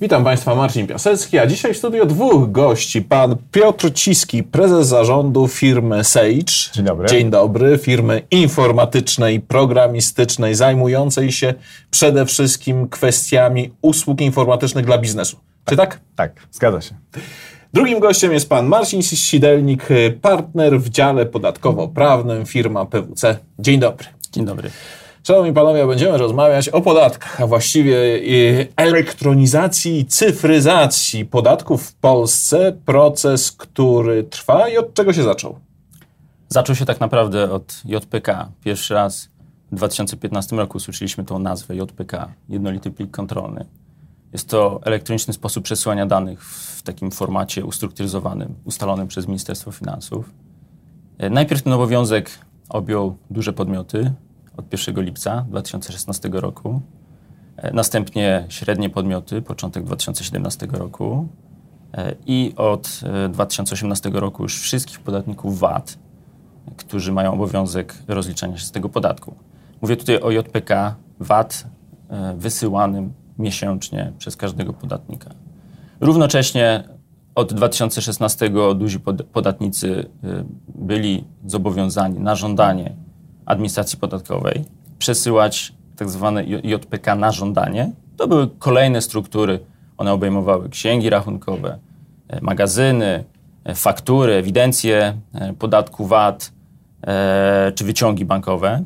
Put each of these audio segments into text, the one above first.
Witam Państwa, Marcin Piasecki, a dzisiaj w studio dwóch gości. Pan Piotr Ciski, prezes zarządu firmy Sage. Dzień dobry. Dzień dobry, firmy informatycznej, programistycznej, zajmującej się przede wszystkim kwestiami usług informatycznych dla biznesu. Czy tak? Tak, zgadza się. Drugim gościem jest pan Marcin Sidelnik, partner w dziale podatkowo-prawnym firma PWC. Dzień dobry. Dzień dobry. Szanowni panowie, będziemy rozmawiać o podatkach, a właściwie elektronizacji i cyfryzacji podatków w Polsce. Proces, który trwa i od czego się zaczął? Zaczął się tak naprawdę od JPK. Pierwszy raz w 2015 roku usłyszeliśmy tą nazwę JPK, jednolity plik kontrolny. Jest to elektroniczny sposób przesyłania danych w takim formacie ustrukturyzowanym, ustalonym przez Ministerstwo Finansów. E, najpierw ten obowiązek objął duże podmioty, od 1 lipca 2016 roku. E, następnie średnie podmioty, początek 2017 roku. E, I od 2018 e, roku już wszystkich podatników VAT, którzy mają obowiązek rozliczania się z tego podatku. Mówię tutaj o JPK VAT wysyłanym miesięcznie przez każdego podatnika. Równocześnie od 2016 duzi podatnicy byli zobowiązani na żądanie administracji podatkowej przesyłać tak zwane JPK na żądanie. To były kolejne struktury. One obejmowały księgi rachunkowe, e, magazyny, e, faktury, ewidencje e, podatku VAT czy wyciągi bankowe.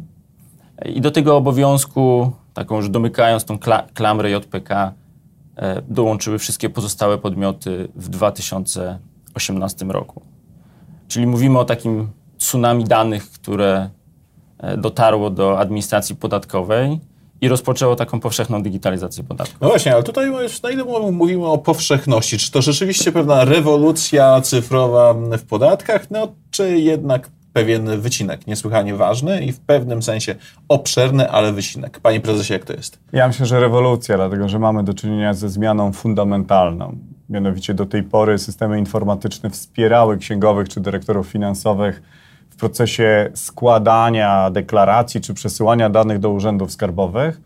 I do tego obowiązku, taką już domykając tą klamrę JPK, dołączyły wszystkie pozostałe podmioty w 2018 roku. Czyli mówimy o takim tsunami danych, które dotarło do administracji podatkowej i rozpoczęło taką powszechną digitalizację podatków. No właśnie, ale tutaj na ile mówimy o powszechności? Czy to rzeczywiście pewna rewolucja cyfrowa w podatkach, no czy jednak pewien wycinek niesłychanie ważny i w pewnym sensie obszerny, ale wycinek. Panie prezesie, jak to jest? Ja myślę, że rewolucja, dlatego że mamy do czynienia ze zmianą fundamentalną. Mianowicie do tej pory systemy informatyczne wspierały księgowych czy dyrektorów finansowych procesie składania deklaracji czy przesyłania danych do urzędów skarbowych.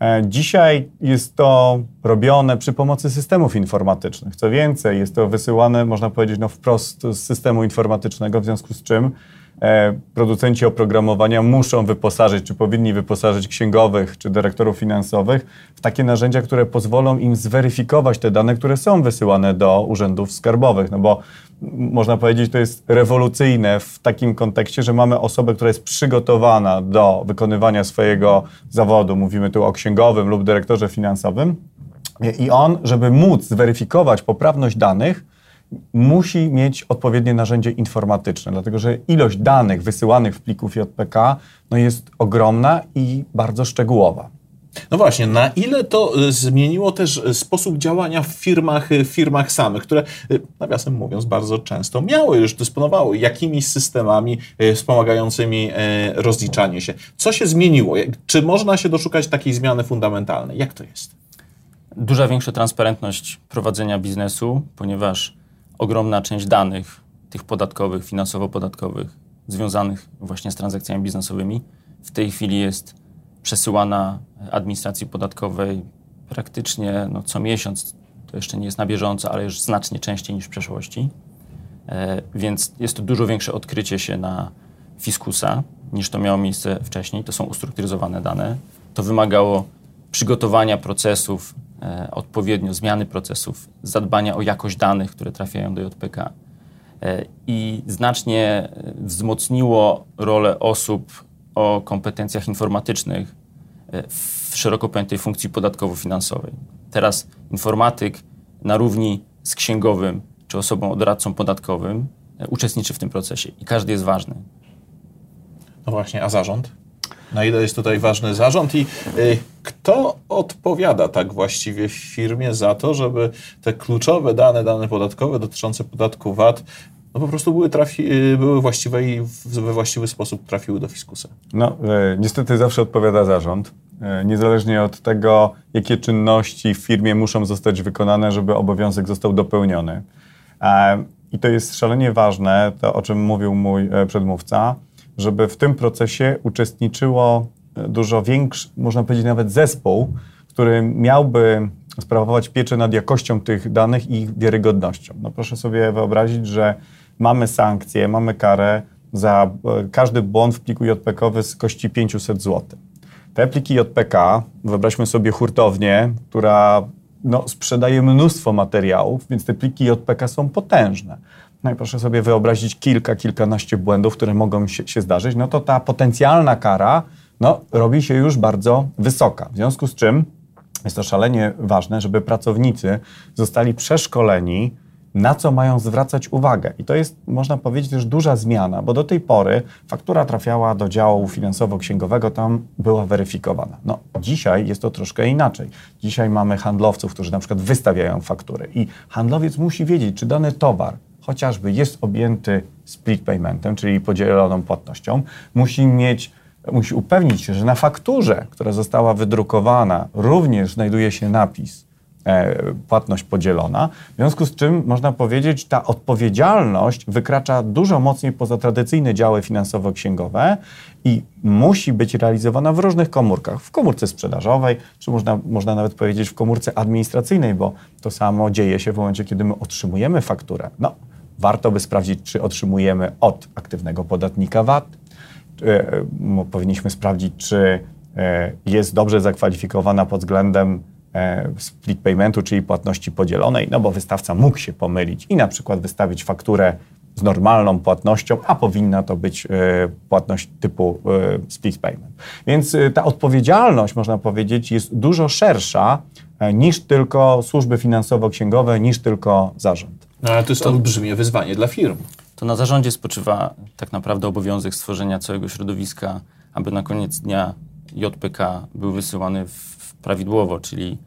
E, dzisiaj jest to robione przy pomocy systemów informatycznych. Co więcej, jest to wysyłane, można powiedzieć, no wprost z systemu informatycznego, w związku z czym producenci oprogramowania muszą wyposażyć, czy powinni wyposażyć księgowych, czy dyrektorów finansowych w takie narzędzia, które pozwolą im zweryfikować te dane, które są wysyłane do urzędów skarbowych. No bo można powiedzieć, to jest rewolucyjne w takim kontekście, że mamy osobę, która jest przygotowana do wykonywania swojego zawodu. Mówimy tu o księgowym lub dyrektorze finansowym. I on, żeby móc zweryfikować poprawność danych, musi mieć odpowiednie narzędzie informatyczne, dlatego że ilość danych wysyłanych w plików JPK no jest ogromna i bardzo szczegółowa. No właśnie, na ile to y, zmieniło też y, sposób działania w firmach, y, w firmach samych, które, nawiasem mówiąc, bardzo często miały już, dysponowały jakimiś systemami wspomagającymi rozliczanie się. Co się zmieniło? Czy można się doszukać takiej zmiany fundamentalnej? Jak to jest? Duża większa transparentność prowadzenia biznesu, ponieważ ogromna część danych, tych podatkowych, finansowo-podatkowych, związanych właśnie z transakcjami biznesowymi, w tej chwili jest przesyłana administracji podatkowej praktycznie no, co miesiąc. To jeszcze nie jest na bieżąco, ale już znacznie częściej niż w przeszłości. E, więc jest to dużo większe odkrycie się na fiskusa niż to miało miejsce wcześniej. To są ustrukturyzowane dane. To wymagało przygotowania procesów, odpowiednio zmiany procesów, zadbania o jakość danych, które trafiają do JPK. E, I znacznie wzmocniło rolę osób o kompetencjach informatycznych e, w szeroko pojętej funkcji podatkowo-finansowej. Teraz informatyk na równi z księgowym czy osobą doradcą podatkowym e, uczestniczy w tym procesie i każdy jest ważny. No właśnie, a zarząd? Na ile jest tutaj ważny zarząd i y, kto odpowiada tak właściwie w firmie za to, żeby te kluczowe dane, dane podatkowe dotyczące podatku VAT no po prostu były, trafi, y, były właściwe i we właściwy sposób trafiły do fiskusa. No, e, niestety zawsze odpowiada zarząd. Niezależnie od tego, jakie czynności w firmie muszą zostać wykonane, żeby obowiązek został dopełniony. E, I to jest szalenie ważne, to o czym mówił mój e, przedmówca, żeby w tym procesie uczestniczyło e, dużo większy, można powiedzieć nawet zespół, który miałby sprawować pieczę nad jakością tych danych i ich wiarygodnością. No proszę sobie wyobrazić, że mamy sankcje, mamy karę za e, każdy błąd w pliku JPK z kości 500 zł. Te pliki JPK, wyobraźmy sobie hurtownię, która no, sprzedaje mnóstwo materiałów, więc te pliki JPK są potężne. No i proszę sobie wyobrazić kilka, kilkanaście błędów, które mogą się, się zdarzyć, no to ta potencjalna kara no, robi się już bardzo wysoka. W związku z czym jest to szalenie ważne, żeby pracownicy zostali przeszkoleni, na co mają zwracać uwagę. I to jest, można powiedzieć, też duża zmiana, bo do tej pory faktura trafiała do działu finansowo-księgowego, tam była weryfikowana. No, dzisiaj jest to troszkę inaczej. Dzisiaj mamy handlowców, którzy na przykład wystawiają faktury i handlowiec musi wiedzieć, czy dany towar chociażby jest objęty split paymentem, czyli podzieloną płatnością, musi mieć musi upewnić się, że na fakturze, która została wydrukowana, również znajduje się napis e, płatność podzielona. W związku z czym można powiedzieć, ta odpowiedzialność wykracza dużo mocniej poza tradycyjne działy finansowo-księgowe i musi być realizowana w różnych komórkach. W komórce sprzedażowej, czy można, można nawet powiedzieć w komórce administracyjnej, bo to samo dzieje się w momencie, kiedy my otrzymujemy fakturę. No, warto by sprawdzić, czy otrzymujemy od aktywnego podatnika VAT, E, powinniśmy sprawdzić, czy e, jest dobrze zakwalifikowana pod względem e, split paymentu, czyli płatności podzielonej, no bo wystawca mógł się pomylić i na przykład wystawić fakturę z normalną płatnością, a powinna to być płatność typu split payment. Więc ta odpowiedzialność, można powiedzieć, jest dużo szersza niż tylko służby finansowo-księgowe, niż tylko zarząd. No, ale to jest olbrzymie wyzwanie dla firm to na zarządzie spoczywa tak naprawdę obowiązek stworzenia całego środowiska, aby na koniec dnia JPK był wysyłany w, prawidłowo, czyli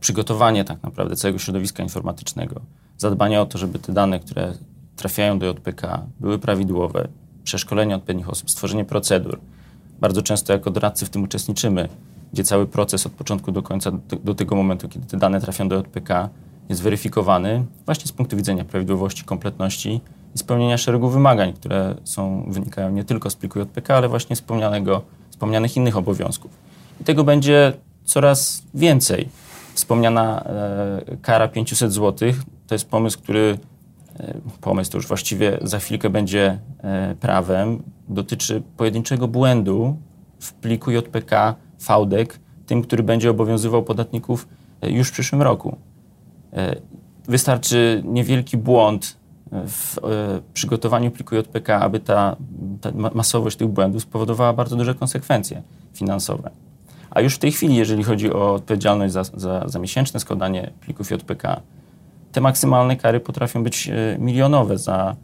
przygotowanie tak naprawdę całego środowiska informatycznego, zadbanie o to, żeby te dane, które trafiają do JPK, były prawidłowe, przeszkolenie odpowiednich osób, stworzenie procedur. Bardzo często jako doradcy w tym uczestniczymy, gdzie cały proces od początku do końca, do, do tego momentu, kiedy te dane trafią do JPK, jest weryfikowany właśnie z punktu widzenia prawidłowości, kompletności i spełnienia szeregu wymagań, które są, wynikają nie tylko z pliku JPK, ale właśnie wspomnianego, wspomnianych innych obowiązków. I tego będzie coraz więcej. Wspomniana e, kara 500 zł to jest pomysł, który e, pomysł to już właściwie za chwilkę będzie e, prawem, dotyczy pojedynczego błędu w pliku JPK VDEC, tym, który będzie obowiązywał podatników e, już w przyszłym roku. E, wystarczy niewielki błąd w e, przygotowaniu pliku JPK, aby ta, ta, masowość tych błędów spowodowała bardzo duże konsekwencje finansowe. A już w tej chwili, jeżeli chodzi o odpowiedzialność za, za, za miesięczne składanie plików JPK, te maksymalne kary potrafią być e, milionowe za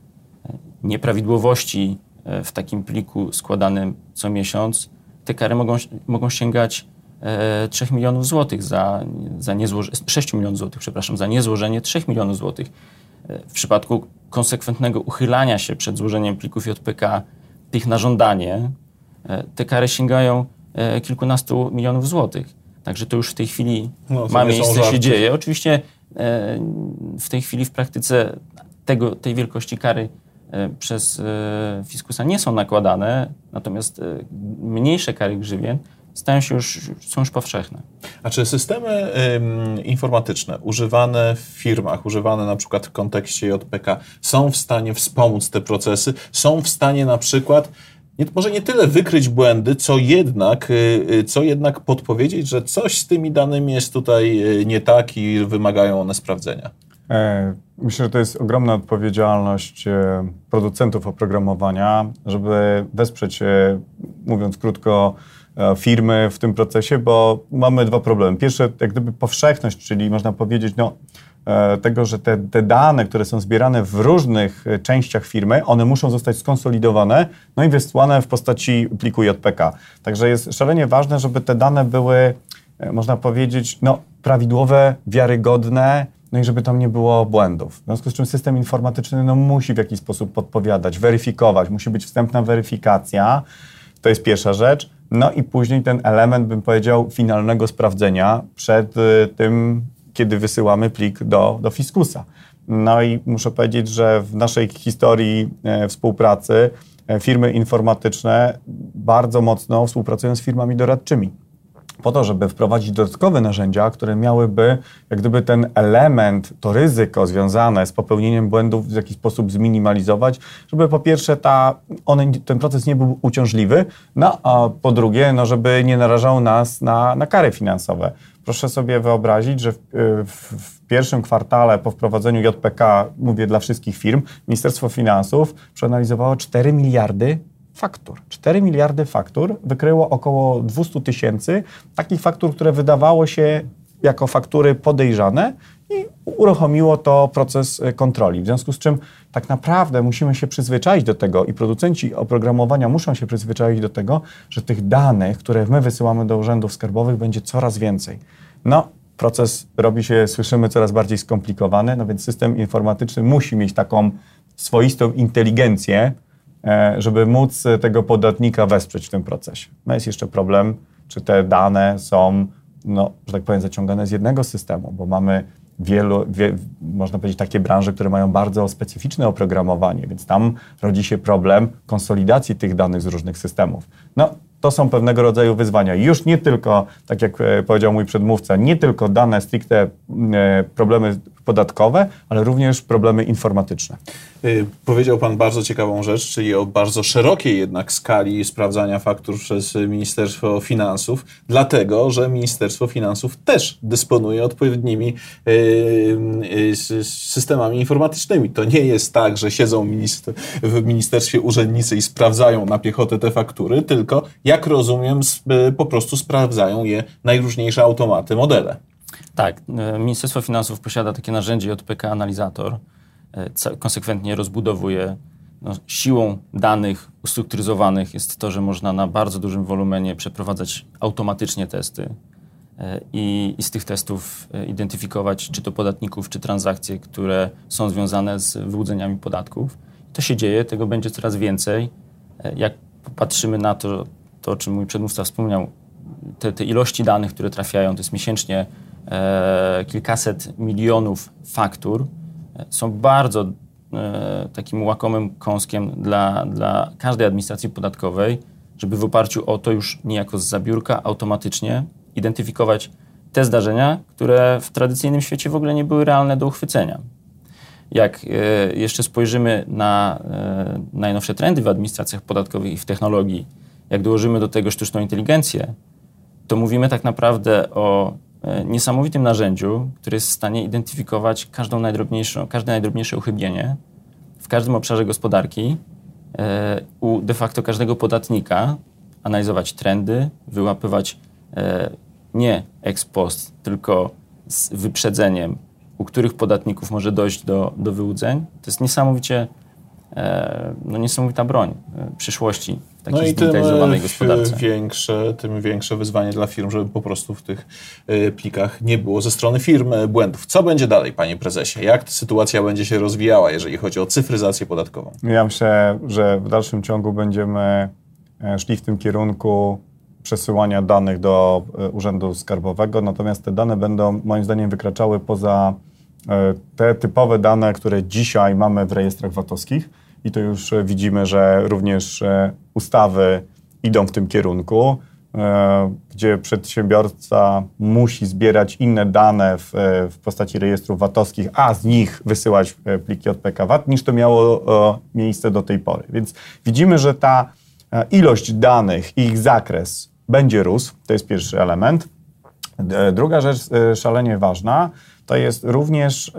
e, nieprawidłowości w takim pliku składanym co miesiąc. Te kary mogą, mogą sięgać 3 milionów złotych za, za niezłożenie, 6 milionów złotych, przepraszam, za niezłożenie 3 milionów złotych w przypadku konsekwentnego uchylania się przed złożeniem plików JPK tych na żądanie, e, te kary sięgają e, kilkunastu milionów złotych. Także to już w tej chwili no, ma miejsce, się dzieje. Oczywiście e, w tej chwili w praktyce tego, tej wielkości kary przez fiskusa nie są nakładane, natomiast mniejsze kary grzywien stają się już, są już powszechne. A czy systemy ym, informatyczne używane w firmach, używane na przykład w kontekście JPK są w stanie wspomóc te procesy? Są w stanie na przykład nie, może nie tyle wykryć błędy, co jednak, y, co jednak podpowiedzieć, że coś z tymi danymi jest tutaj y, nie tak i wymagają one sprawdzenia? E, myślę, że to jest ogromna odpowiedzialność e, producentów oprogramowania, żeby wesprzeć, mówiąc krótko, E, firmy w tym procesie, bo mamy dwa problemy. Pierwsze, jak gdyby powszechność, czyli można powiedzieć, no, e, tego, że te, te, dane, które są zbierane w różnych e, częściach firmy, one muszą zostać skonsolidowane, no i wysłane w postaci pliku JPK. Także jest szalenie ważne, żeby te dane były, można powiedzieć, no, prawidłowe, wiarygodne, no i żeby tam nie było błędów. W związku z czym system informatyczny no, musi w jakiś sposób podpowiadać, weryfikować, musi być wstępna weryfikacja. To jest pierwsza rzecz. No i później ten element, bym powiedział, finalnego sprawdzenia przed y, tym, kiedy wysyłamy plik do, do fiskusa. No i muszę powiedzieć, że w naszej historii e, współpracy e, firmy informatyczne bardzo mocno współpracują z firmami doradczymi po to, żeby wprowadzić dodatkowe narzędzia, które miałyby jak gdyby ten element, to ryzyko związane z popełnieniem błędów w jakiś sposób zminimalizować, żeby po pierwsze ta, ten proces nie był uciążliwy, no a po drugie, no, żeby nie narażał nas na, na kary finansowe. Proszę sobie wyobrazić, że w, w, w, pierwszym kwartale po wprowadzeniu JPK, mówię dla wszystkich firm, Ministerstwo Finansów przeanalizowało 4 miliardy faktur. 4 miliardy faktur wykryło około 200 tysięcy takich faktur, które wydawało się jako faktury podejrzane i uruchomiło to proces e, kontroli. W związku z czym tak naprawdę musimy się przyzwyczaić do tego i producenci oprogramowania muszą się przyzwyczaić do tego, że tych danych, które my wysyłamy do urzędów skarbowych będzie coraz więcej. No, proces robi się, słyszymy, coraz bardziej skomplikowany, no więc system informatyczny musi mieć taką swoistą inteligencję, żeby móc tego podatnika wesprzeć w tym procesie. No jest jeszcze problem, czy te dane są, no, że tak powiem, zaciągane z jednego systemu, bo mamy wielu, wie, można powiedzieć, takie branże, które mają bardzo specyficzne oprogramowanie, więc tam rodzi się problem konsolidacji tych danych z różnych systemów. No, to są pewnego rodzaju wyzwania. Już nie tylko, tak jak e, powiedział mój przedmówca, nie tylko dane stricte e, problemy podatkowe, ale również problemy informatyczne. Y, powiedział Pan bardzo ciekawą rzecz, czyli o bardzo szerokiej jednak skali sprawdzania faktur przez Ministerstwo Finansów, dlatego że Ministerstwo Finansów też dysponuje odpowiednimi y, y, systemami informatycznymi. To nie jest tak, że siedzą w ministerstwie urzędnicy i sprawdzają na piechotę te faktury, tylko jak rozumiem, po prostu sprawdzają je najróżniejsze automaty, modele. Tak, e, Ministerstwo Finansów posiada takie narzędzie JPK Analizator. E, konsekwentnie rozbudowuje. No, siłą danych ustrukturyzowanych jest to, że można na bardzo dużym wolumenie przeprowadzać automatycznie testy e, i, i z tych testów identyfikować czy to podatników, czy transakcje, które są związane z wyłudzeniami podatków. To się dzieje, tego będzie coraz więcej. Jak patrzymy na to, to o czym mój przedmówca wspomniał, te, te ilości danych, które trafiają, to jest miesięcznie kilkaset milionów faktur, e, są bardzo e, takim łakomym kąskiem dla, dla każdej administracji podatkowej, żeby w oparciu o to już niejako z zabiórka automatycznie identyfikować te zdarzenia, które w tradycyjnym świecie w ogóle nie były realne do uchwycenia. Jak e, jeszcze spojrzymy na e, najnowsze trendy w administracjach podatkowych i w technologii, jak dołożymy do tego sztuczną inteligencję, to mówimy tak naprawdę o e, niesamowitym narzędziu, które jest w stanie identyfikować każdą najdrobniejszą, każde najdrobniejsze uchybienie w każdym obszarze gospodarki e, u de facto każdego podatnika, analizować trendy, wyłapywać e, nie ex post, tylko z wyprzedzeniem, u których podatników może dojść do, do wyłudzeń. To jest niesamowicie, no, niesamowita broń przyszłości takiej no i tym e, gospodarce. Większe, tym większe wyzwanie dla firm, żeby po prostu w tych e, plikach nie było ze strony firm e, błędów. Co będzie dalej, panie prezesie? Jak ta sytuacja będzie się rozwijała, jeżeli chodzi o cyfryzację podatkową? Ja myślę, że w dalszym ciągu będziemy szli w tym kierunku przesyłania danych do Urzędu Skarbowego, natomiast te dane będą moim zdaniem wykraczały poza te typowe dane, które dzisiaj mamy w rejestrach VAT-owskich i to już widzimy, że również e, ustawy idą w tym kierunku, e, gdzie przedsiębiorca musi zbierać inne dane w, e, w postaci rejestrów VAT-owskich, a z nich wysyłać pliki od PKWAT, niż to miało miejsce do tej pory. Więc widzimy, że ta ilość danych i ich zakres będzie rósł. To jest pierwszy element. Druga rzecz szalenie ważna to jest również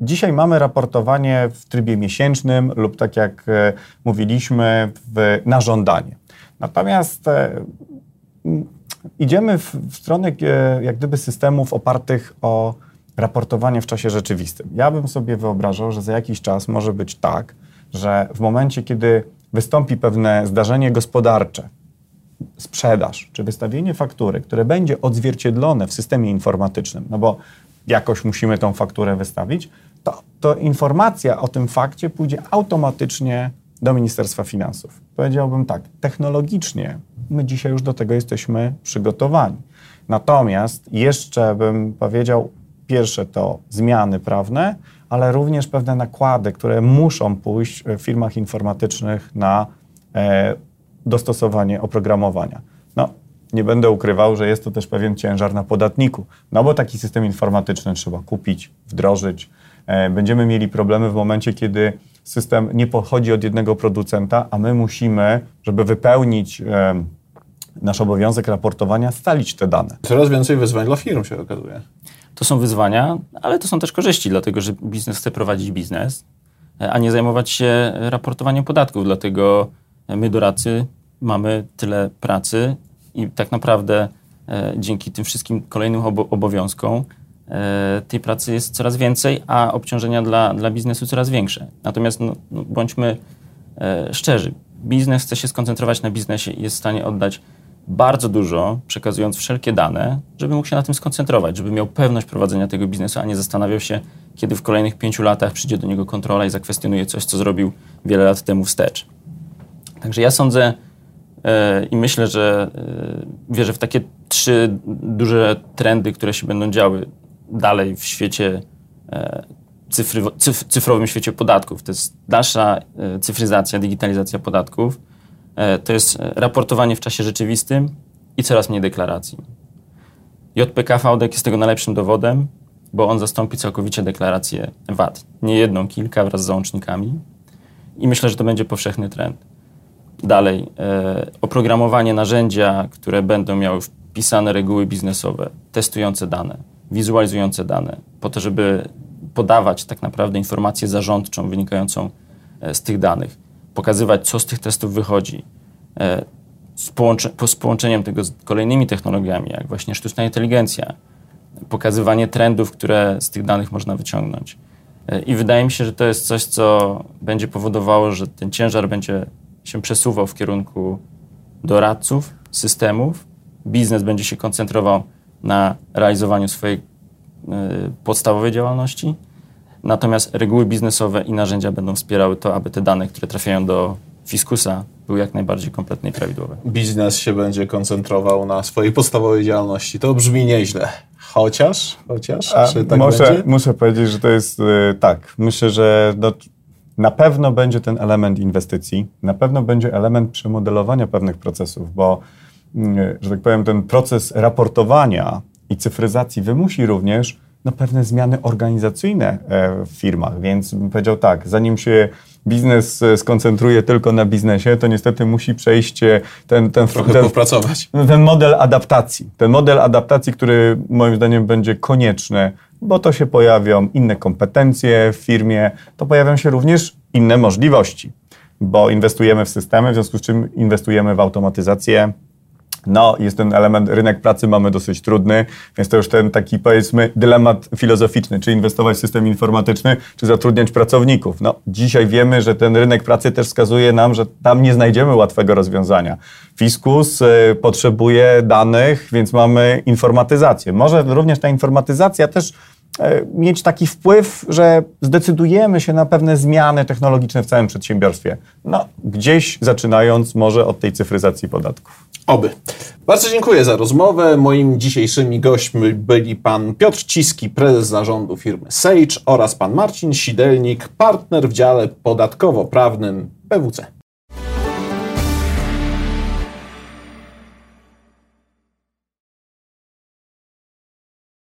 Dzisiaj mamy raportowanie w trybie miesięcznym lub tak jak e, mówiliśmy, w, na żądanie. Natomiast e, idziemy w, w stronę e, jak gdyby systemów opartych o raportowanie w czasie rzeczywistym. Ja bym sobie wyobrażał, że za jakiś czas może być tak, że w momencie, kiedy wystąpi pewne zdarzenie gospodarcze, sprzedaż czy wystawienie faktury, które będzie odzwierciedlone w systemie informatycznym, no bo jakoś musimy tą fakturę wystawić, to, to informacja o tym fakcie pójdzie automatycznie do Ministerstwa Finansów. Powiedziałbym tak, technologicznie my dzisiaj już do tego jesteśmy przygotowani. Natomiast jeszcze bym powiedział, pierwsze to zmiany prawne, ale również pewne nakłady, które muszą pójść w firmach informatycznych na e, dostosowanie oprogramowania. No, nie będę ukrywał, że jest to też pewien ciężar na podatniku. No bo taki system informatyczny trzeba kupić, wdrożyć. E, będziemy mieli problemy w momencie, kiedy system nie pochodzi od jednego producenta, a my musimy, żeby wypełnić e, nasz obowiązek raportowania, stalić te dane. Coraz więcej wyzwań dla firm się okazuje. To są wyzwania, ale to są też korzyści, dlatego że biznes chce prowadzić biznes, a nie zajmować się raportowaniem podatków. Dlatego my, doradcy, mamy tyle pracy i tak naprawdę e, dzięki tym wszystkim kolejnym obowiązkom e, tej pracy jest coraz więcej, a obciążenia dla, dla biznesu coraz większe. Natomiast no, no bądźmy e, szczerzy, biznes chce się skoncentrować na biznesie i jest w stanie oddać bardzo dużo, przekazując wszelkie dane, żeby mógł się na tym skoncentrować, żeby miał pewność prowadzenia tego biznesu, a nie zastanawiał się, kiedy w kolejnych pięciu latach przyjdzie do niego kontrola i zakwestionuje coś, co zrobił wiele lat temu wstecz. Także ja sądzę yy, i myślę, że yy, wierzę w takie trzy duże trendy, które się będą działy dalej w świecie yy, cyfry, cyf, cyfrowym świecie podatków. To jest dalsza cyfryzacja, digitalizacja podatków E, to jest e, raportowanie w czasie rzeczywistym i coraz mniej deklaracji. JPK VDEK jest tego najlepszym dowodem, bo on zastąpi całkowicie deklarację VAT. Nie jedną, kilka wraz z załącznikami. I myślę, że to będzie powszechny trend. Dalej, e, oprogramowanie narzędzia, które będą miały wpisane reguły biznesowe, testujące dane, wizualizujące dane, po to, żeby podawać tak naprawdę informację zarządczą wynikającą e, z tych danych pokazywać, co z tych testów wychodzi, e, z, połącze, z połączeniem tego z kolejnymi technologiami, jak właśnie sztuczna inteligencja, pokazywanie trendów, które z tych danych można wyciągnąć. E, I wydaje mi się, że to jest coś, co będzie powodowało, że ten ciężar będzie się przesuwał w kierunku doradców, systemów. Biznes będzie się koncentrował na realizowaniu swojej y, podstawowej działalności, Natomiast reguły biznesowe i narzędzia będą wspierały to, aby te dane, które trafiają do fiskusa, były jak najbardziej kompletne i prawidłowe. Biznes się będzie koncentrował na swojej podstawowej działalności. To brzmi nieźle. Chociaż, chociaż, A, czy tak muszę, będzie? Muszę powiedzieć, że to jest yy, tak. Myślę, że no, na pewno będzie ten element inwestycji, na pewno będzie element przemodelowania pewnych procesów, bo, że tak powiem, ten proces raportowania i cyfryzacji wymusi również no, pewne zmiany organizacyjne e, w firmach, więc bym powiedział tak, zanim się biznes e, skoncentruje tylko na biznesie, to niestety musi przejść e, ten, ten, Trochę ten, popracować. ten model adaptacji. Ten model adaptacji, który moim zdaniem będzie konieczny, bo to się pojawią inne kompetencje w firmie, to pojawią się również inne możliwości, bo inwestujemy w systemy, w związku z czym inwestujemy w automatyzację, no, jest ten element, rynek pracy mamy dosyć trudny, więc to już ten taki powiedzmy dylemat filozoficzny, czy inwestować w system informatyczny, czy zatrudniać pracowników. No, dzisiaj wiemy, że ten rynek pracy też wskazuje nam, że tam nie znajdziemy łatwego rozwiązania. Fiskus y, potrzebuje danych, więc mamy informatyzację. Może również ta informatyzacja też mieć taki wpływ, że zdecydujemy się na pewne zmiany technologiczne w całym przedsiębiorstwie. No, gdzieś zaczynając może od tej cyfryzacji podatków. Oby. Bardzo dziękuję za rozmowę. Moimi dzisiejszymi gośćmi byli pan Piotr Ciski, prezes zarządu firmy Sage oraz pan Marcin Sidelnik, partner w dziale podatkowo-prawnym PWC.